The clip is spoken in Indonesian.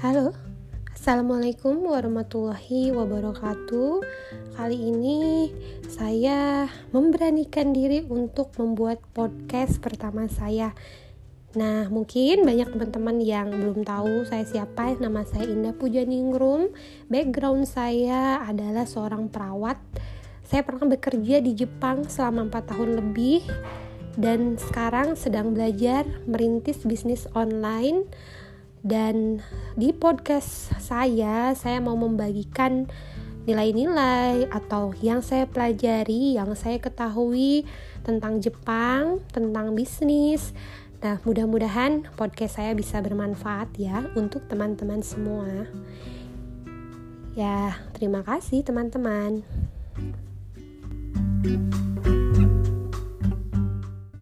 Halo, Assalamualaikum warahmatullahi wabarakatuh. Kali ini saya memberanikan diri untuk membuat podcast pertama saya. Nah, mungkin banyak teman-teman yang belum tahu saya siapa. Nama saya Indah Pujaningrum. Background saya adalah seorang perawat. Saya pernah bekerja di Jepang selama 4 tahun lebih dan sekarang sedang belajar merintis bisnis online dan di podcast saya saya mau membagikan nilai-nilai atau yang saya pelajari, yang saya ketahui tentang Jepang, tentang bisnis. Nah, mudah-mudahan podcast saya bisa bermanfaat ya untuk teman-teman semua. Ya, terima kasih teman-teman. thank you